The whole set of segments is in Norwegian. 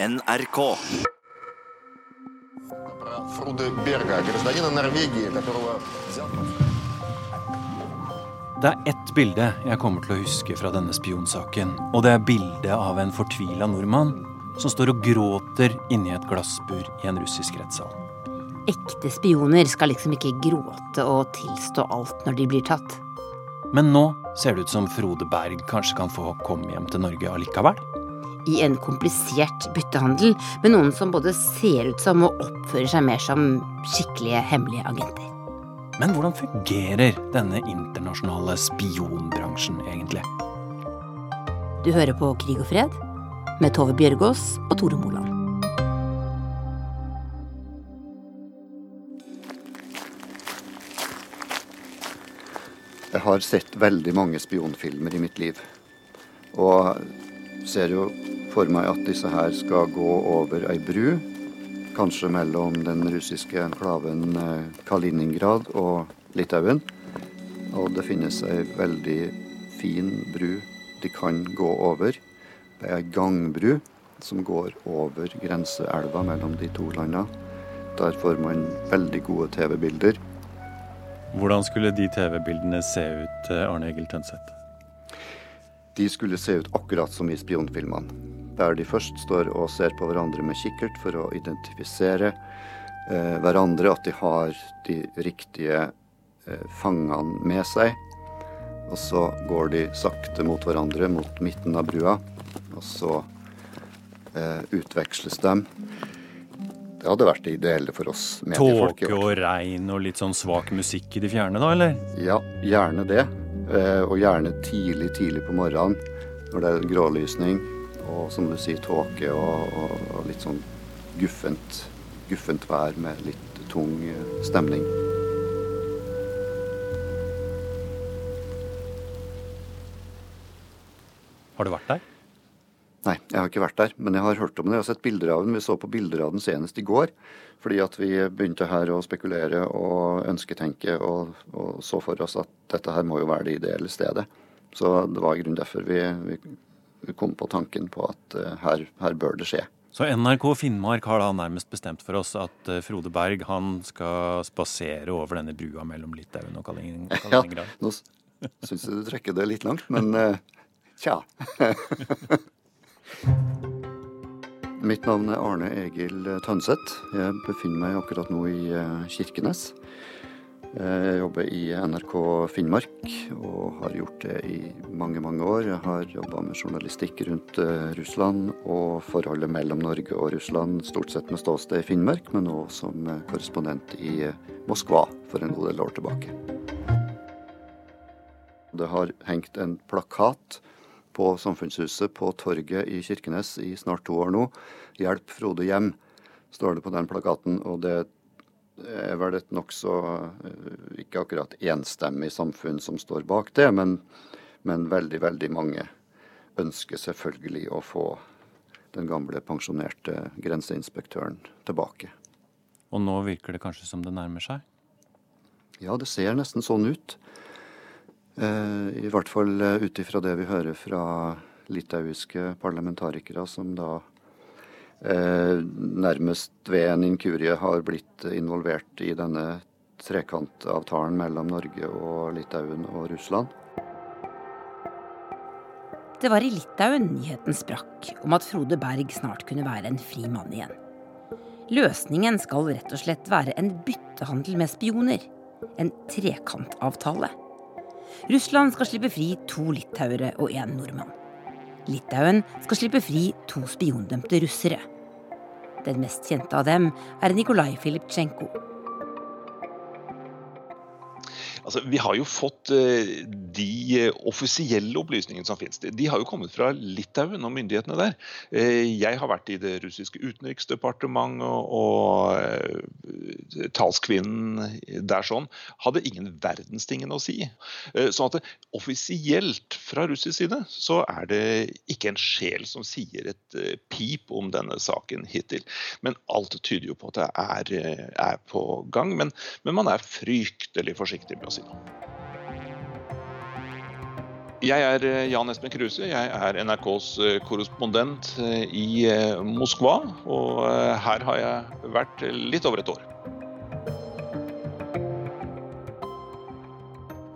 NRK. Det er ett bilde jeg kommer til å huske fra denne spionsaken. Og det er bildet av en fortvila nordmann som står og gråter inni et glassbur i en russisk rettssal. Ekte spioner skal liksom ikke gråte og tilstå alt når de blir tatt. Men nå ser det ut som Frode Berg kanskje kan få komme hjem til Norge allikevel. I en komplisert byttehandel med noen som både ser ut som og oppfører seg mer som skikkelige hemmelige agenter. Men hvordan fungerer denne internasjonale spionbransjen egentlig? Du hører på Krig og fred med Tove Bjørgaas og Tore Moland. Jeg har sett veldig mange spionfilmer i mitt liv. Og ser jo for meg at disse her skal gå over ei bru. Kanskje mellom den russiske enklaven eh, Kaliningrad og Litauen. Og det finnes ei veldig fin bru de kan gå over. Det er ei gangbru som går over grenseelva mellom de to landene. Der får man veldig gode TV-bilder. Hvordan skulle de TV-bildene se ut, eh, Arne Egil Tønseth? De skulle se ut akkurat som i spionfilmene. Der de først står og ser på hverandre med kikkert for å identifisere eh, hverandre, at de har de riktige eh, fangene med seg. Og så går de sakte mot hverandre, mot midten av brua. Og så eh, utveksles de. Det hadde vært det ideelle for oss mediefolk. Tåke og regn og litt sånn svak musikk i det fjerne, da, eller? Ja, gjerne det. Eh, Og gjerne tidlig, tidlig på morgenen når det er grålysning og som du sier, tåke og, og, og litt sånn guffent, guffent vær med litt tung eh, stemning. Har du vært der? Nei, jeg har ikke vært der, men jeg har hørt om det. Jeg har sett bilder av den. Vi så på bilder av den senest i går. Fordi at vi begynte her å spekulere og ønsketenke og, og så for oss at dette her må jo være det ideelle stedet. Så det var i grunnen derfor vi, vi, vi kom på tanken på at eh, her, her bør det skje. Så NRK Finnmark har da nærmest bestemt for oss at eh, Frode Berg han skal spasere over denne brua mellom Litauen og Kaliningrad? Ja, nå syns jeg du trekker det litt langt, men eh, tja. Mitt navn er Arne Egil Tønseth. Jeg befinner meg akkurat nå i Kirkenes. Eh, Jeg jobber i NRK Finnmark og har gjort det i mange, mange år. Jeg har jobba med journalistikk rundt eh, Russland og forholdet mellom Norge og Russland, stort sett med ståsted i Finnmark, men nå som korrespondent i eh, Moskva for en god del år tilbake. Det har hengt en plakat på Samfunnshuset på torget i Kirkenes i snart to år nå. 'Hjelp Frode hjem', står det på den plakaten. Og det er vel et nokså eh, ikke akkurat enstemmig samfunn som står bak det, men, men veldig, veldig mange ønsker selvfølgelig å få den gamle pensjonerte grenseinspektøren tilbake. Og nå virker det kanskje som det nærmer seg? Ja, det ser nesten sånn ut. Eh, I hvert fall eh, ut ifra det vi hører fra litauiske parlamentarikere som da eh, nærmest ved en inkurie har blitt involvert i denne trekantavtalen mellom Norge og Litauen og Russland. Det var i Litauen nyheten sprakk om at Frode Berg snart kunne være en fri mann igjen. Løsningen skal rett og slett være en byttehandel med spioner. En trekantavtale. Russland skal slippe fri to litauere og én nordmann. Litauen skal slippe fri to spiondømte russere. Den mest kjente av dem er Nikolai Filiptsjenko. Altså, vi har jo fått eh, de eh, offisielle opplysningene som finnes. De, har jo kommet fra Litauen og myndighetene der. Eh, jeg har vært i det russiske utenriksdepartementet, og, talskvinnen der sånn hadde ingen verdens å si. Sånn at offisielt fra russisk side så er det ikke en sjel som sier et pip om denne saken hittil. Men alt tyder jo på at det er, er på gang. Men, men man er fryktelig forsiktig med å si. Jeg er eh, Jan Espen Kruse. Jeg er NRKs eh, korrespondent eh, i Moskva. Og her har jeg vært litt over et år.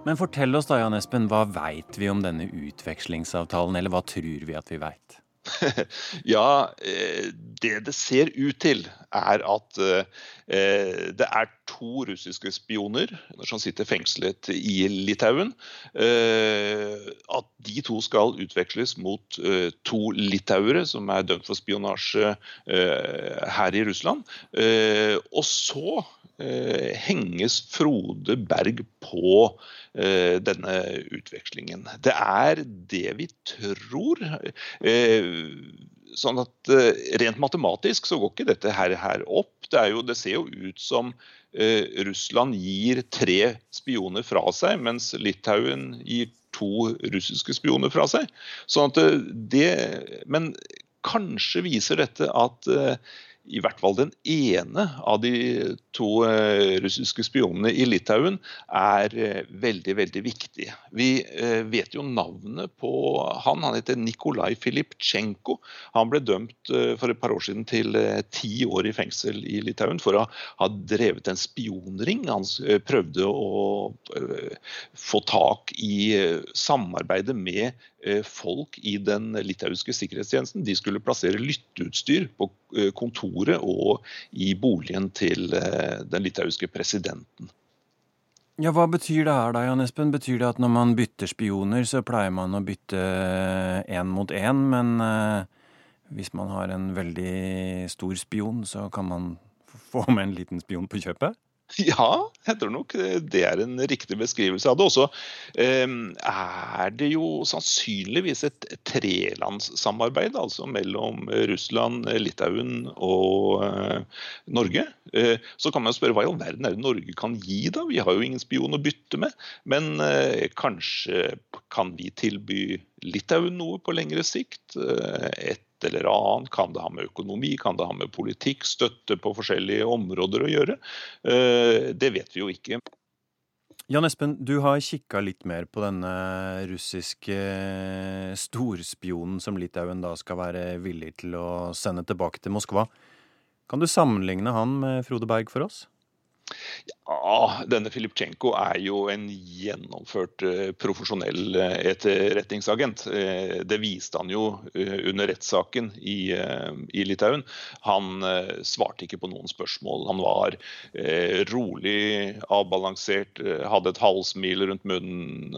Men fortell oss da, Jan Espen, hva veit vi om denne utvekslingsavtalen, eller hva tror vi at vi veit? ja, eh, det det ser ut til, er at eh, det er to russiske spioner som sitter fengslet i Litauen. Eh, at de to skal utveksles mot to litauere som er dømt for spionasje her i Russland. Og så henges Frode Berg på Eh, denne utvekslingen. Det er det vi tror. Eh, sånn at eh, Rent matematisk så går ikke dette her, her opp. Det, jo, det, ser jo ut som Russland gir tre spioner fra seg, mens Litauen gir to russiske spioner fra seg. Sånn at det, men kanskje viser dette at i hvert fall den ene av de to eh, russiske spionene i Litauen er eh, veldig veldig viktig. Vi eh, vet jo navnet på han. Han heter Nikolai Filipchenko. Han ble dømt for et par år siden til ti år i fengsel i Litauen for å ha drevet en spionring. Han prøvde å få tak i samarbeidet med folk i den litauiske sikkerhetstjenesten. De skulle plassere lytteutstyr på kontoret og i boligen til den litauiske presidenten. Ja, Hva betyr det her da, Jan Espen? Betyr det at når man bytter spioner, så pleier man å bytte én mot én, men hvis man har en veldig stor spion, så kan man få med en liten spion på kjøpet? Ja, jeg tror nok det er en riktig beskrivelse av det. Også ehm, er det jo sannsynligvis et trelandssamarbeid altså mellom Russland, Litauen og eh, Norge. Eh, så kan man spørre hva i all verden er det Norge kan gi, da? Vi har jo ingen spion å bytte med. Men eh, kanskje kan vi tilby Litauen noe på lengre sikt? Et eller annet? Kan det ha med økonomi, kan det ha med politikk, støtte på forskjellige områder å gjøre? Eh, det vet vi jo ikke. Jan Espen, du har kikka litt mer på denne russiske storspionen som Litauen da skal være villig til å sende tilbake til Moskva. Kan du sammenligne han med Frode Berg for oss? Ja, denne Filipchenko er jo en gjennomført uh, profesjonell uh, etterretningsagent. Uh, det viste han jo under rettssaken i, i, Litauen. Han svarte ikke på noen spørsmål. Han var rolig, avbalansert, hadde et halvsmil rundt munnen.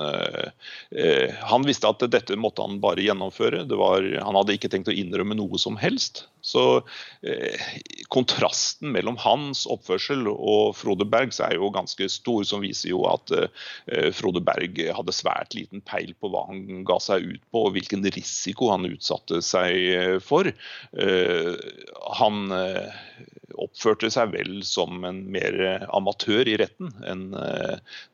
han visste at dette måtte han bare gjennomføre. Var, han hadde ikke tenkt å innrømme noe som helst. Så kontrasten mellom hans oppførsel og Frode Bergs er jo ganske stor, som viser jo at uh, Frode Berg hadde svært liten peil på hva han ga seg ut på, og hvilken risiko han utsatte seg eh, for. Uh, han oppførte seg vel som en mer amatør i retten enn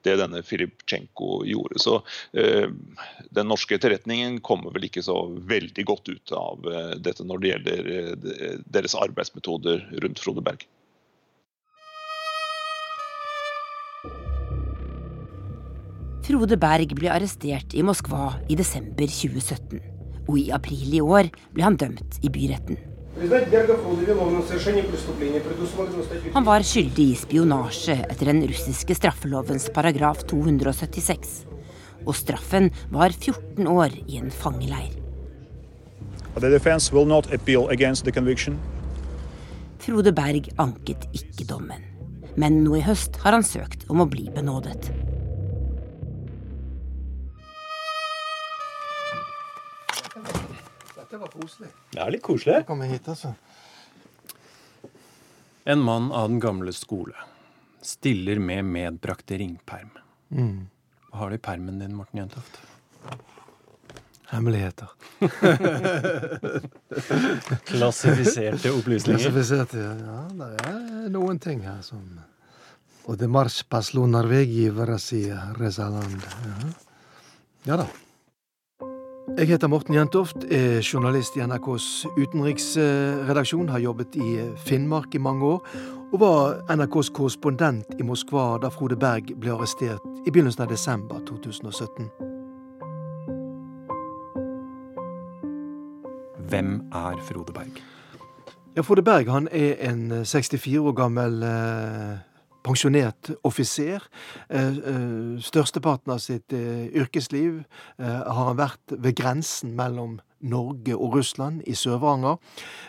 det denne Filipchenko gjorde. Så den norske etterretningen kommer vel ikke så veldig godt ut av dette når det gjelder deres arbeidsmetoder rundt Frode Berg. Frode Berg ble arrestert i Moskva i desember 2017. Og i april i år ble han dømt i byretten. Han var skyldig i spionasje etter den russiske straffelovens paragraf 276. Og straffen var 14 år i en fangeleir. Frode Berg anket ikke dommen. Men nå i høst har han søkt om å bli benådet. Det var koselig. Det er litt koselig. Komme hit, altså. En mann av den gamle skole. Stiller med medbrakte ringperm. Mm. Hva har du i permen din, Morten Jentoft? Hemmeligheter. Klassifiserte opplysninger? Klassifiserte, ja. Det er noen ting her som Og det marsj paslo Norvegi Vrasia Resaland. Ja. ja da. Jeg heter Morten Jentoft, er journalist i NRKs utenriksredaksjon. Har jobbet i Finnmark i mange år, og var NRKs korrespondent i Moskva da Frode Berg ble arrestert i begynnelsen av desember 2017. Hvem er Frode Berg? Ja, Frode Berg han er en eh, 64 år gammel eh, pensjonert offiser. Eh, eh, størsteparten av sitt eh, yrkesliv har han vært ved grensen mellom Norge og Russland i Sør-Varanger.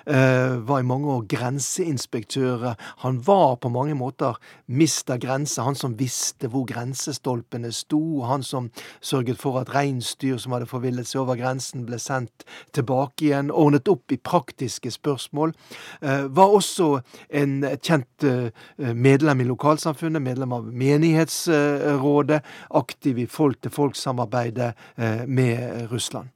Eh, var i mange år grenseinspektør. Han var på mange måter mista grense. Han som visste hvor grensestolpene sto. Han som sørget for at reinsdyr som hadde forvillet seg over grensen, ble sendt tilbake igjen. Ordnet opp i praktiske spørsmål. Eh, var også en kjent eh, medlem i lokalsamfunnet, medlem av menighetsrådet. Aktiv i folk-til-folk-samarbeidet med Russland.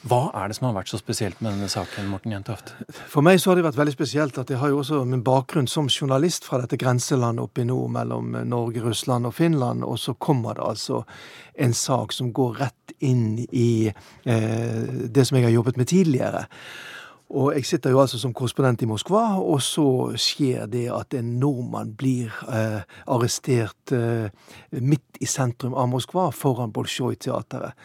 Hva er det som har vært så spesielt med denne saken, Morten Jentoft? For meg så har det vært veldig spesielt at jeg har jo også min bakgrunn som journalist fra dette grenselandet oppe i nord mellom Norge, Russland og Finland, og så kommer det altså en sak som går rett inn i eh, det som jeg har jobbet med tidligere. Og jeg sitter jo altså som korrespondent i Moskva, og så skjer det at en nordmann blir eh, arrestert eh, midt i sentrum av Moskva, foran Bolsjoj-teatret.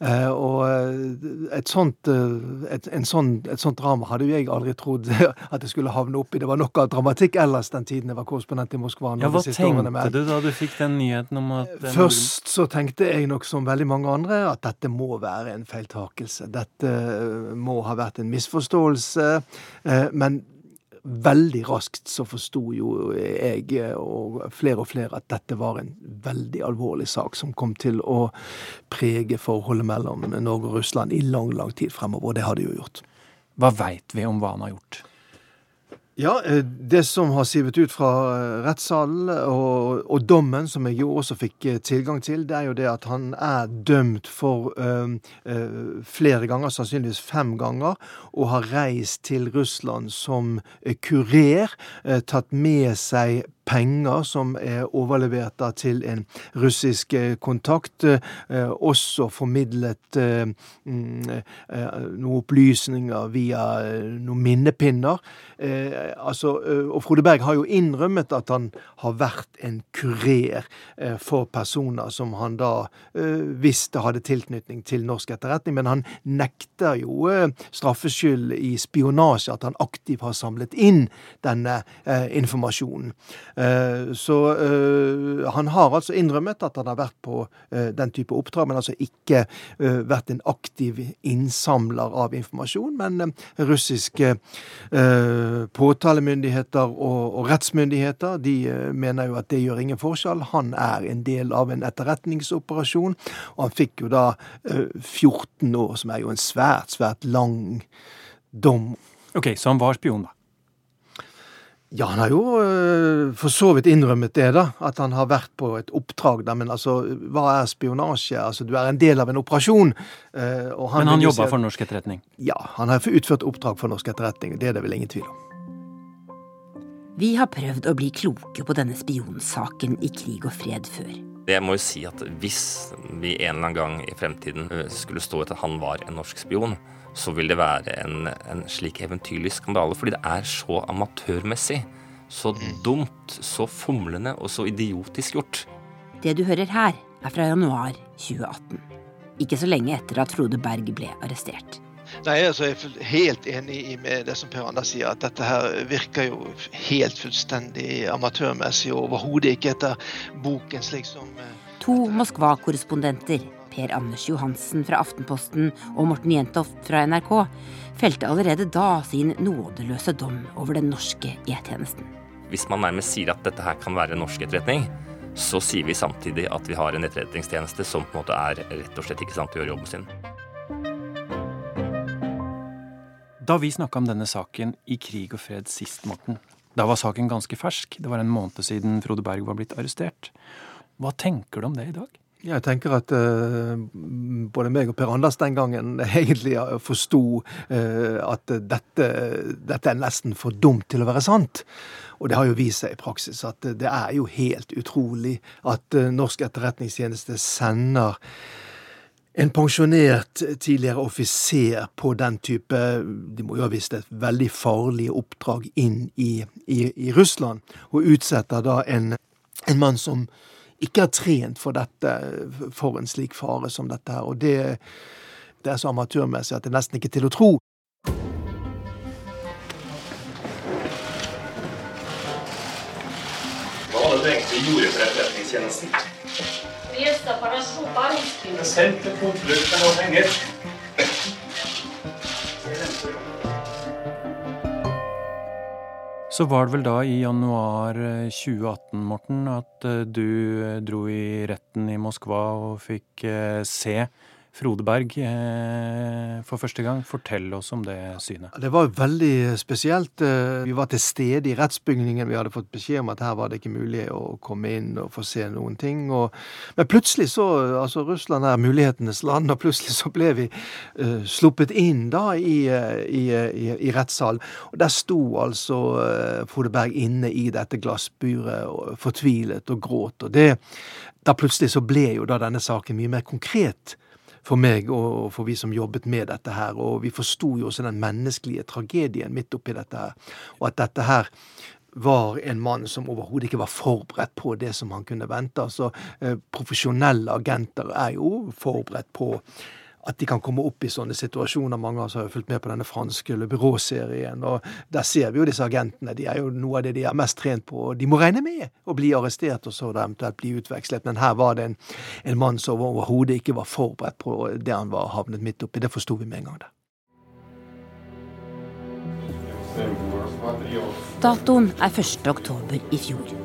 Eh, og eh, et sånt, eh, et, sånn, et sånt drama hadde jo jeg aldri trodd at jeg skulle havne oppi. Det var noe av dramatikk ellers den tiden jeg var korrespondent i Moskva. Ja, Hva tenkte du da du fikk den nyheten om at Først så tenkte jeg nok som veldig mange andre at dette må være en feiltakelse. Dette må ha vært en misforståelse. Men veldig raskt så forsto jo jeg og flere og flere at dette var en veldig alvorlig sak som kom til å prege forholdet mellom Norge og Russland i lang, lang tid fremover. Og det har det jo gjort. Hva veit vi om hva han har gjort? Ja, eh, det som har sivet ut fra eh, rettssalen og, og, dommen, som jeg jo også fikk eh, tilgang til, det er jo det at han er dømt for øh, øh, flere ganger, sannsynligvis fem ganger, og har reist til Russland som kurer, øh, tatt med seg penger som er overlevert til en russisk eh, kontakt. Eh, også formidlet eh, mm, noen opplysninger via noen minnepinner. Altså, og Frode Berg har jo innrømmet at han har vært en kurer for personer som han da visste hadde tilknytning til norsk etterretning, men han nekter jo straffskyld i spionasje, at han aktivt har samlet inn denne informasjonen. Eh, så eh, han har altså innrømmet at han har vært på eh, den type oppdrag, men altså ikke vært en aktiv innsamler av informasjon. Men russiske påtalemyndigheter og rettsmyndigheter de mener jo at det gjør ingen forskjell. Han er en del av en etterretningsoperasjon, og han fikk jo da 14 år, som er jo en svært, svært lang dom. Ok, Så han var spion, da? Ja, han har jo øh, for så vidt innrømmet det, da. At han har vært på et oppdrag. da, Men altså, hva er spionasje? Altså, Du er en del av en operasjon. Øh, han men han jobba for norsk etterretning? Ja, han har utført oppdrag for norsk etterretning. Det er det vel ingen tvil om. Vi har prøvd å bli kloke på denne spionsaken i krig og fred før. Jeg må jo si at hvis vi en eller annen gang i fremtiden øh, skulle stå etter at han var en norsk spion, så vil det være en, en slik eventyrlig skandale. Fordi det er så amatørmessig. Så mm. dumt, så fomlende og så idiotisk gjort. Det du hører her, er fra januar 2018. Ikke så lenge etter at Frode Berg ble arrestert. Nei, altså Jeg er helt enig med det som Per Anders sier, at dette her virker jo helt fullstendig amatørmessig og overhodet ikke etter boken slik som eh, To Moskva-korrespondenter Per Anders Johansen fra Aftenposten og Morten Jentoft fra NRK, felte allerede da sin nådeløse dom over den norske E-tjenesten. Hvis man nærmest sier at dette her kan være norsk etterretning, så sier vi samtidig at vi har en etterretningstjeneste som på en måte er rett og slett ikke sant til å gjøre jobben sin. Da vi snakka om denne saken i Krig og fred sist, Morten, da var saken ganske fersk. Det var en måned siden Frode Berg var blitt arrestert. Hva tenker du om det i dag? Jeg tenker at uh, både meg og Per Anders den gangen egentlig forsto uh, at dette, dette, er nesten for dumt til å være sant. Og det har jo vist seg i praksis at det er jo helt utrolig at uh, norsk etterretningstjeneste sender en pensjonert tidligere offiser på den type De må jo ha visst et veldig farlig oppdrag inn i, i, i Russland, og utsetter da en, en mann som ikke er trent for dette, for en slik fare som dette her. Og det, det er så amatørmessig at det er nesten ikke til å tro. Hva var det du egentlig gjorde for Etterretningstjenesten? Gjestene på den store risken. Jeg sendte konvolutten og penger. Så var det vel da i januar 2018, Morten, at eh, du eh, dro i retten i Moskva og fikk eh, se Frode Berg eh, for første gang. Fortell oss om det synet. Det var veldig spesielt. Eh, vi var til stede i rettsbygningen. Vi hadde fått beskjed om at her var det ikke mulig å komme inn og få se noen ting. Men plutselig så Altså, Russland er mulighetenes land, og plutselig så ble vi uh, sluppet inn da i, i, i, i rettssalen. Og der sto altså uh, Frode Berg inne i dette glassburet, og fortvilet og gråt. Og det da plutselig så ble jo da denne saken mye mer konkret for meg og for vi som jobbet med dette her. Og vi forsto jo også den menneskelige tragedien midt oppi dette her. Og at dette her var en mann som overhodet ikke var forberedt på det som han kunne vente. Altså, eh, profesjonelle agenter er jo forberedt på at de kan komme opp i sånne situasjoner. Mange av oss har jo fulgt med på denne franske Le Bureau-serien. og Der ser vi jo disse agentene. De er jo noe av det de er mest trent på. og De må regne med å bli arrestert og så eventuelt bli utvekslet. Men her var det en, en mann som overhodet ikke var forberedt på det han var havnet midt oppi. Det forsto vi med en gang. der. Datoen er 1. oktober i fjor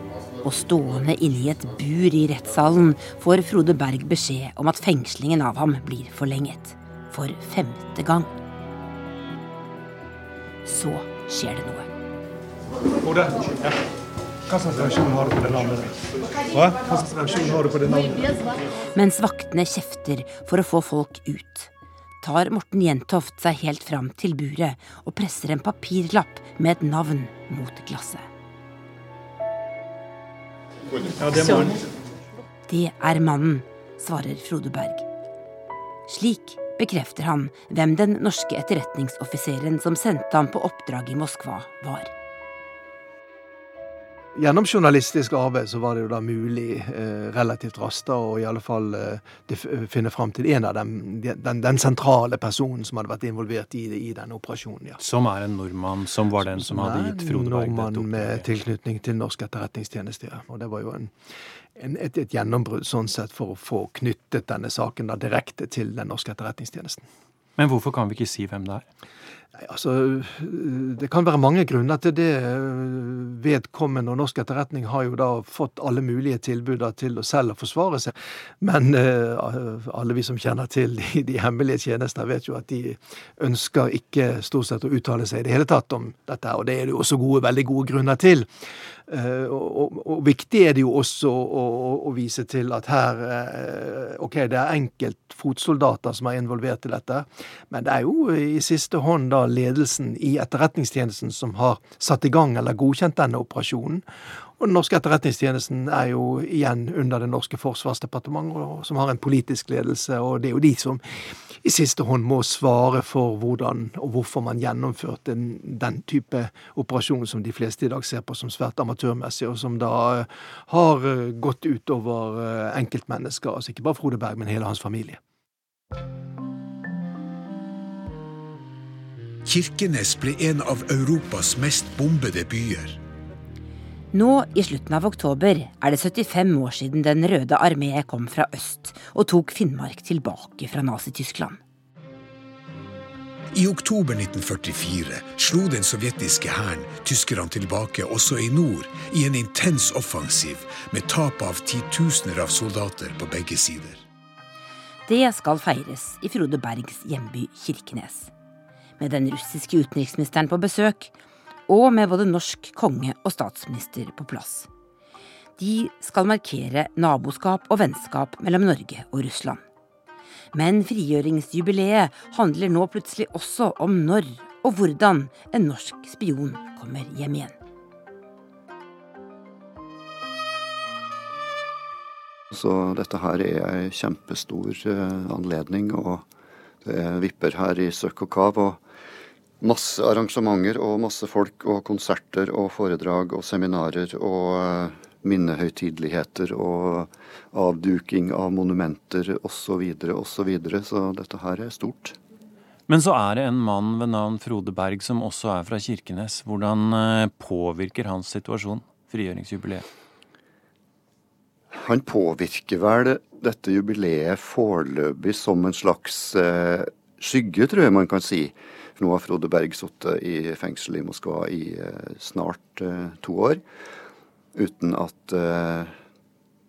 og stående inne i et bur i rettssalen får Frode Berg beskjed om at fengslingen av ham blir forlenget. For femte gang. Så skjer det noe. Frode, ja. Slags reaksjon har du på det navnet? Hva? Slags reaksjon har du på det navnet? Mens vaktene kjefter for å få folk ut, tar Morten Jentoft seg helt fram til buret og presser en papirlapp med et navn mot glasset. Ja, det må han. Det er mannen, svarer Frode Berg. Slik bekrefter han hvem den norske etterretningsoffiseren som sendte ham på oppdrag i Moskva, var. Gjennom journalistisk arbeid så var det jo da mulig eh, relativt raskt å i alle fall eh, finne fram til en av dem, den, den, sentrale personen som hadde vært involvert i, i denne operasjonen. ja. Som er en nordmann, som var den som, som hadde gitt Frode Berg dette Nordmann med tilknytning til norsk etterretningstjeneste. Ja. Og det var jo en, en, et, et, gjennombrudd sånn sett for å få knyttet denne saken da direkte til den norske etterretningstjenesten. Men hvorfor kan vi ikke si hvem det er? Nei, altså, Det kan være mange grunner til det. Vedkommende og norsk etterretning har jo da fått alle mulige tilbud til å selv forsvare seg. Men uh, alle vi som kjenner til de, de, hemmelige tjenester, vet jo at de ønsker ikke stort sett å uttale seg i det hele tatt om dette. Og det er det jo også gode, veldig gode grunner til. Uh, og, og, viktig er det jo også å, å, å vise til at her uh, Ok, det er enkelt fotsoldater som er involvert i dette, men det er jo i siste hånd da ledelsen i Etterretningstjenesten som har satt i gang eller godkjent denne operasjonen. Og den norske etterretningstjenesten er jo igjen under det norske forsvarsdepartementet, som har en politisk ledelse, og det er jo de som i siste hånd må svare for hvordan og hvorfor man gjennomførte den, type operasjon som de fleste i dag ser på som svært amatørmessig, og som da har gått utover eh, enkeltmennesker, altså ikke bare Frode Berg, men hele hans familie. Kirkenes ble en av Europas mest bombede byer. Nå i slutten av oktober er det 75 år siden Den røde armé kom fra øst og tok Finnmark tilbake fra Nazi-Tyskland. I oktober 1944 slo den sovjetiske hæren tyskerne tilbake også i nord i en intens offensiv med tap av titusener av soldater på begge sider. Det skal feires i Frode Bergs hjemby Kirkenes med den russiske utenriksministeren på besøk, og med både norsk konge og statsminister på plass. De skal markere naboskap og vennskap mellom Norge og Russland. Men frigjøringsjubileet handler nå plutselig også om når og hvordan en norsk spion kommer hjem igjen. Så dette her er ei kjempestor eh, anledning, og det vipper her i søkk og kav. Og masse arrangementer og masse folk og konserter og foredrag og seminarer og eh, minnehøytideligheter og avduking av monumenter osv. Så, videre, og så, videre. så dette her er stort. Men så er det en mann ved navn Frode Berg som også er fra Kirkenes. Hvordan eh, påvirker hans situasjon frigjøringsjubileet? Han påvirker vel dette jubileet foreløpig som en slags eh, skygge, tror jeg man kan si. Nå har Frode Berg sittet i fengsel i Moskva i eh, snart eh, to år. Uten at eh,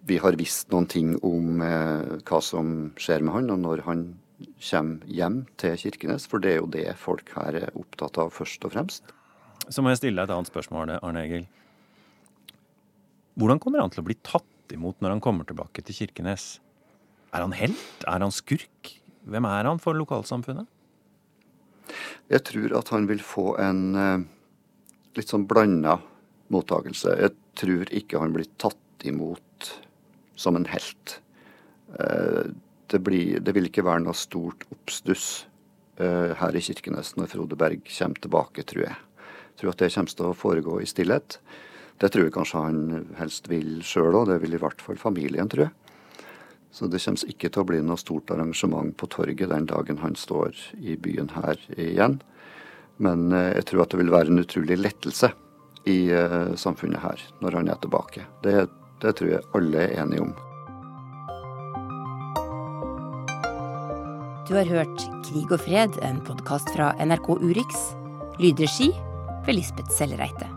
vi har visst noen ting om hva som skjer med han, og når han kommer hjem til Kirkenes. For det er jo det folk her er opptatt av først og fremst. Så må jeg stille deg et annet spørsmål, Arne Egil. Hvordan kommer han til å bli tatt imot når han kommer tilbake til Kirkenes? Er han helt? Er han skurk? Hvem er han for lokalsamfunnet? Jeg tror at han vil få en eh, litt sånn blanda mottakelse. Jeg tror ikke han blir tatt imot som en helt. Eh, det, blir, det vil ikke være noe stort oppstuss eh, her i Kirkenes når Frode Berg kommer tilbake, tror jeg. Jeg tror at det kommer til å foregå i stillhet. Det tror jeg kanskje han helst vil sjøl òg, det vil i hvert fall familien, tror jeg. Så det kommer ikke til å bli noe stort arrangement på torget den dagen han står i byen her igjen. Men eh, jeg tror at det vil være en utrolig lettelse i uh, samfunnet her når han er tilbake. Det, det tror jeg alle er enige om. Du har hørt Krig og fred, en podkast fra NRK Urix. Lydregi ved Lisbeth Sellereite.